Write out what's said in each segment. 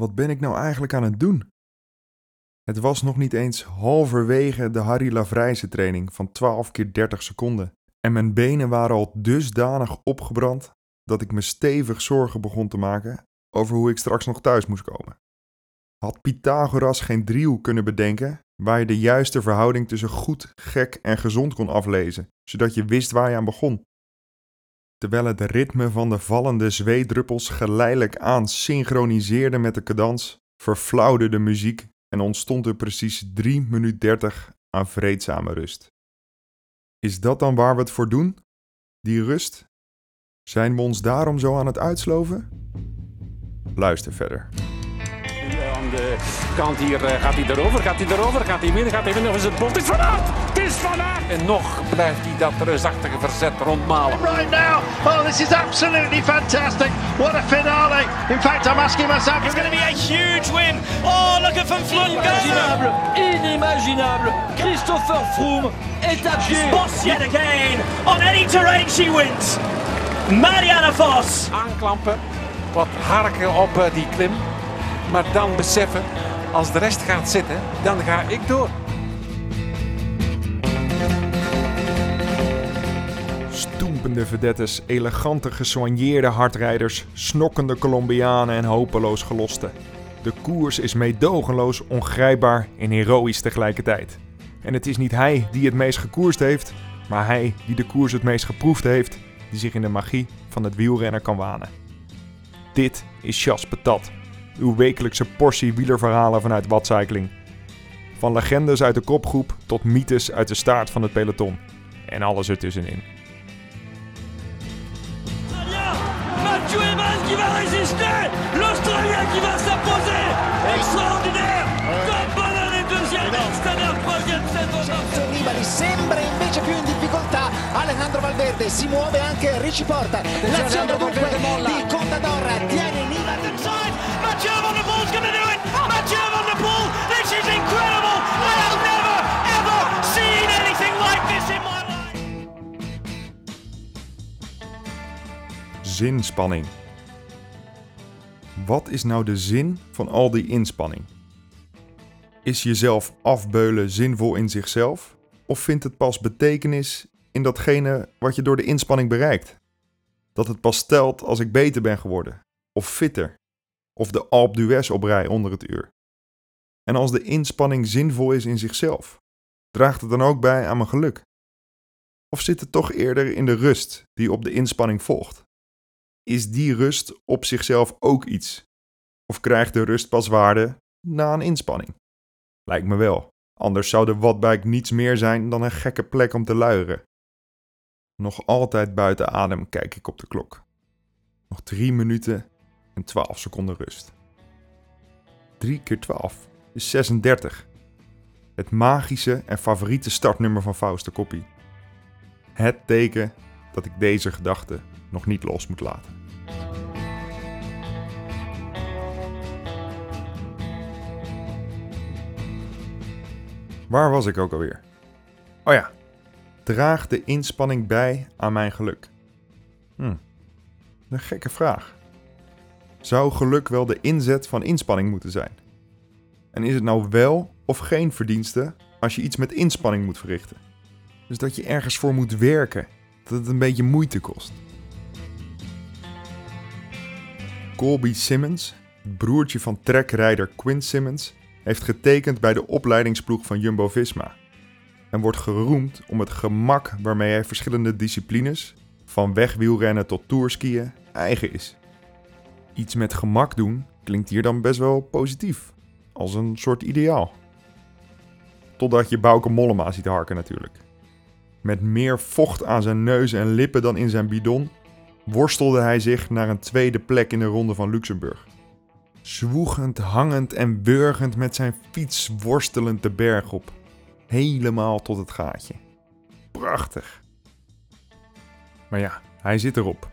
Wat ben ik nou eigenlijk aan het doen? Het was nog niet eens halverwege de Harry Lavrijse training van 12 keer 30 seconden. En mijn benen waren al dusdanig opgebrand dat ik me stevig zorgen begon te maken over hoe ik straks nog thuis moest komen. Had Pythagoras geen driehoek kunnen bedenken waar je de juiste verhouding tussen goed, gek en gezond kon aflezen, zodat je wist waar je aan begon? Terwijl het ritme van de vallende zweedruppels geleidelijk aan synchroniseerde met de cadans, verflauwde de muziek en ontstond er precies 3 minuut 30 aan vreedzame rust. Is dat dan waar we het voor doen? Die rust? Zijn we ons daarom zo aan het uitsloven? Luister verder aan de kant hier. Uh, gaat hij erover? Gaat hij erover? Gaat hij midden? Gaat hij winnen? Of is het? Het is Van Is! En nog blijft hij dat reusachtige verzet rondmalen. Right now! Oh, this is absolutely fantastic! What a finale! In fact, I'm asking myself... It's going to be a huge win! Oh, look at Van Vleuten! Inimaginable! Inimaginable! Christopher Froome est à pied! Boss yet again! On any terrain she wins! Marianne Vos! Aanklampen, wat harken op uh, die klim. Maar dan beseffen, als de rest gaat zitten, dan ga ik door. Stoempende vedettes, elegante gesoigneerde hardrijders, snokkende Colombianen en hopeloos gelosten. De koers is meedogenloos, ongrijpbaar en heroïs tegelijkertijd. En het is niet hij die het meest gekoerst heeft, maar hij die de koers het meest geproefd heeft, die zich in de magie van het wielrenner kan wanen. Dit is Chas Patat uw wekelijkse portie wielerverhalen vanuit Watcycling. Van legendes uit de kopgroep tot mythes uit de staart van het peloton. En alles ertussenin. Sembra invece più in difficoltà Alejandro Valverde si muove anche Ricci Porta l'azione dunque di Contador tiene Nibali Mathieu Van der Poel's going to do it! Mathieu Van der Poel! This is incredible! I have never, ever seen anything like this in my life! Zinspanning. Wat is nou de zin van al die inspanning? Is jezelf afbeulen zinvol in zichzelf? Of vindt het pas betekenis in datgene wat je door de inspanning bereikt? Dat het pas telt als ik beter ben geworden, of fitter, of de Alp d'Huez op rij onder het uur. En als de inspanning zinvol is in zichzelf, draagt het dan ook bij aan mijn geluk? Of zit het toch eerder in de rust die op de inspanning volgt? Is die rust op zichzelf ook iets? Of krijgt de rust pas waarde na een inspanning? Lijkt me wel, anders zou de Wattbike niets meer zijn dan een gekke plek om te luieren. Nog altijd buiten adem kijk ik op de klok. Nog drie minuten en 12 seconden rust. 3 keer 12 is 36. Het magische en favoriete startnummer van Fauste Koppie. Het teken dat ik deze gedachte nog niet los moet laten. Waar was ik ook alweer? Oh ja, draag de inspanning bij aan mijn geluk? Hm, een gekke vraag. Zou geluk wel de inzet van inspanning moeten zijn? En is het nou wel of geen verdienste als je iets met inspanning moet verrichten? Dus dat je ergens voor moet werken, dat het een beetje moeite kost. Colby Simmons, het broertje van trekrijder Quinn Simmons, heeft getekend bij de opleidingsploeg van Jumbo-Visma en wordt geroemd om het gemak waarmee hij verschillende disciplines, van wegwielrennen tot tourskiën, eigen is. Iets met gemak doen klinkt hier dan best wel positief, als een soort ideaal. Totdat je Bouke Mollema ziet harken natuurlijk. Met meer vocht aan zijn neus en lippen dan in zijn bidon worstelde hij zich naar een tweede plek in de ronde van Luxemburg. Zwoegend, hangend en burgend met zijn fiets worstelend de berg op. Helemaal tot het gaatje. Prachtig. Maar ja, hij zit erop.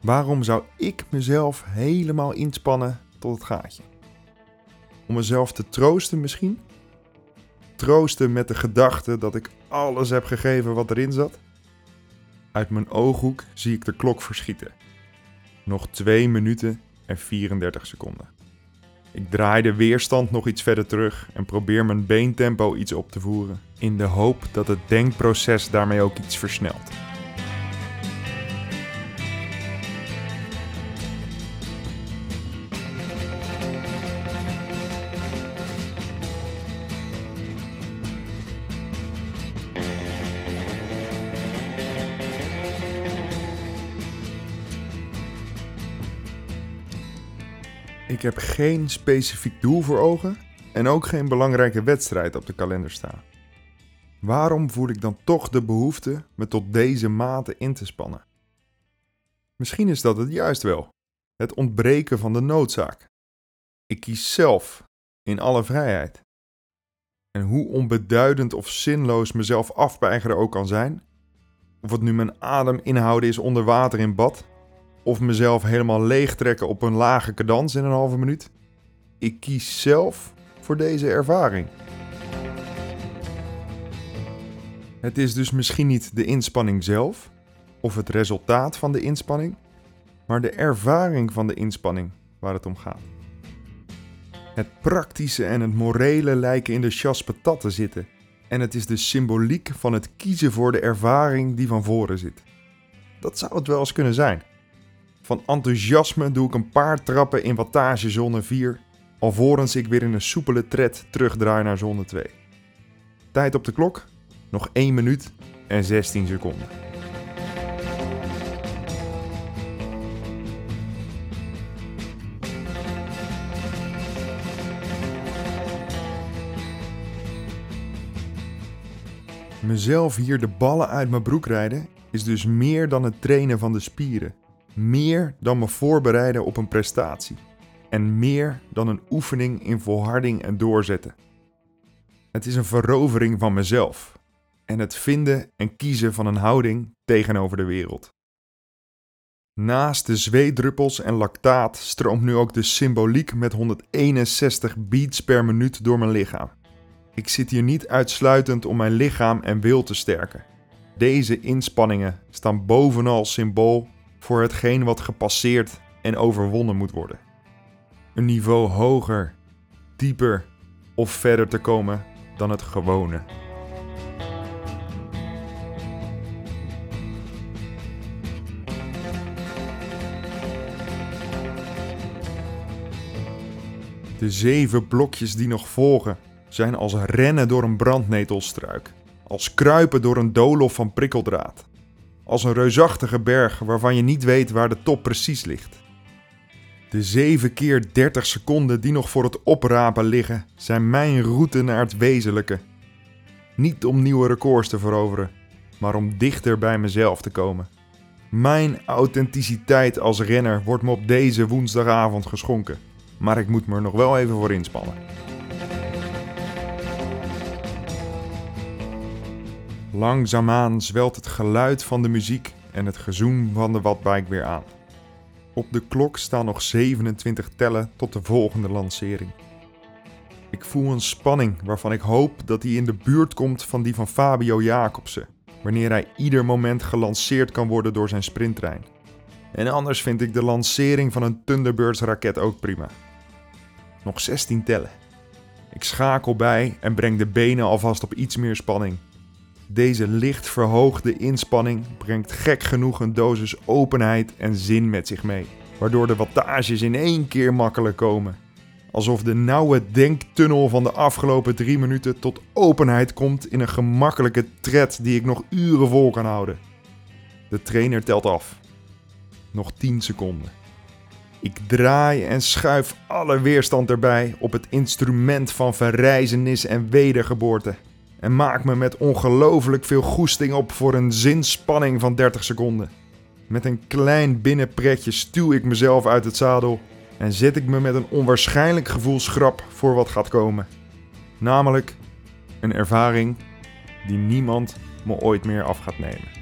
Waarom zou ik mezelf helemaal inspannen tot het gaatje? Om mezelf te troosten misschien? Troosten met de gedachte dat ik alles heb gegeven wat erin zat? Uit mijn ooghoek zie ik de klok verschieten. Nog 2 minuten en 34 seconden. Ik draai de weerstand nog iets verder terug en probeer mijn beentempo iets op te voeren, in de hoop dat het denkproces daarmee ook iets versnelt. Ik heb geen specifiek doel voor ogen en ook geen belangrijke wedstrijd op de kalender staan. Waarom voel ik dan toch de behoefte me tot deze mate in te spannen? Misschien is dat het juist wel. Het ontbreken van de noodzaak. Ik kies zelf, in alle vrijheid. En hoe onbeduidend of zinloos mezelf afpeigeren ook kan zijn, of het nu mijn adem inhouden is onder water in bad, of mezelf helemaal leegtrekken op een lage cadans in een halve minuut. Ik kies zelf voor deze ervaring. Het is dus misschien niet de inspanning zelf of het resultaat van de inspanning, maar de ervaring van de inspanning waar het om gaat. Het praktische en het morele lijken in de chas patat te zitten en het is de symboliek van het kiezen voor de ervaring die van voren zit. Dat zou het wel eens kunnen zijn. Van enthousiasme doe ik een paar trappen in wattage zone 4, alvorens ik weer in een soepele tred terugdraai naar zone 2. Tijd op de klok, nog 1 minuut en 16 seconden. Mezelf hier de ballen uit mijn broek rijden is dus meer dan het trainen van de spieren. Meer dan me voorbereiden op een prestatie. En meer dan een oefening in volharding en doorzetten. Het is een verovering van mezelf. En het vinden en kiezen van een houding tegenover de wereld. Naast de zweetdruppels en lactaat stroomt nu ook de symboliek met 161 beats per minuut door mijn lichaam. Ik zit hier niet uitsluitend om mijn lichaam en wil te sterken. Deze inspanningen staan bovenal symbool voor hetgeen wat gepasseerd en overwonnen moet worden. Een niveau hoger, dieper of verder te komen dan het gewone. De zeven blokjes die nog volgen zijn als rennen door een brandnetelstruik, als kruipen door een doolhof van prikkeldraad, als een reusachtige berg waarvan je niet weet waar de top precies ligt. De 7 keer 30 seconden die nog voor het oprapen liggen, zijn mijn route naar het wezenlijke. Niet om nieuwe records te veroveren, maar om dichter bij mezelf te komen. Mijn authenticiteit als renner wordt me op deze woensdagavond geschonken, maar ik moet me er nog wel even voor inspannen. Langzaamaan zwelt het geluid van de muziek en het gezoem van de wattbike weer aan. Op de klok staan nog 27 tellen tot de volgende lancering. Ik voel een spanning waarvan ik hoop dat die in de buurt komt van die van Fabio Jacobsen, wanneer hij ieder moment gelanceerd kan worden door zijn sprinttrein. En anders vind ik de lancering van een Thunderbirds raket ook prima. Nog 16 tellen. Ik schakel bij en breng de benen alvast op iets meer spanning. Deze licht verhoogde inspanning brengt gek genoeg een dosis openheid en zin met zich mee, waardoor de wattages in één keer makkelijk komen. Alsof de nauwe denktunnel van de afgelopen drie minuten tot openheid komt in een gemakkelijke tred die ik nog uren vol kan houden. De trainer telt af. Nog 10 seconden. Ik draai en schuif alle weerstand erbij op het instrument van verrijzenis en wedergeboorte en maak me met ongelooflijk veel goesting op voor een zinspanning van 30 seconden. Met een klein binnenpretje stuw ik mezelf uit het zadel en zet ik me met een onwaarschijnlijk gevoel schrap voor wat gaat komen. Namelijk een ervaring die niemand me ooit meer af gaat nemen.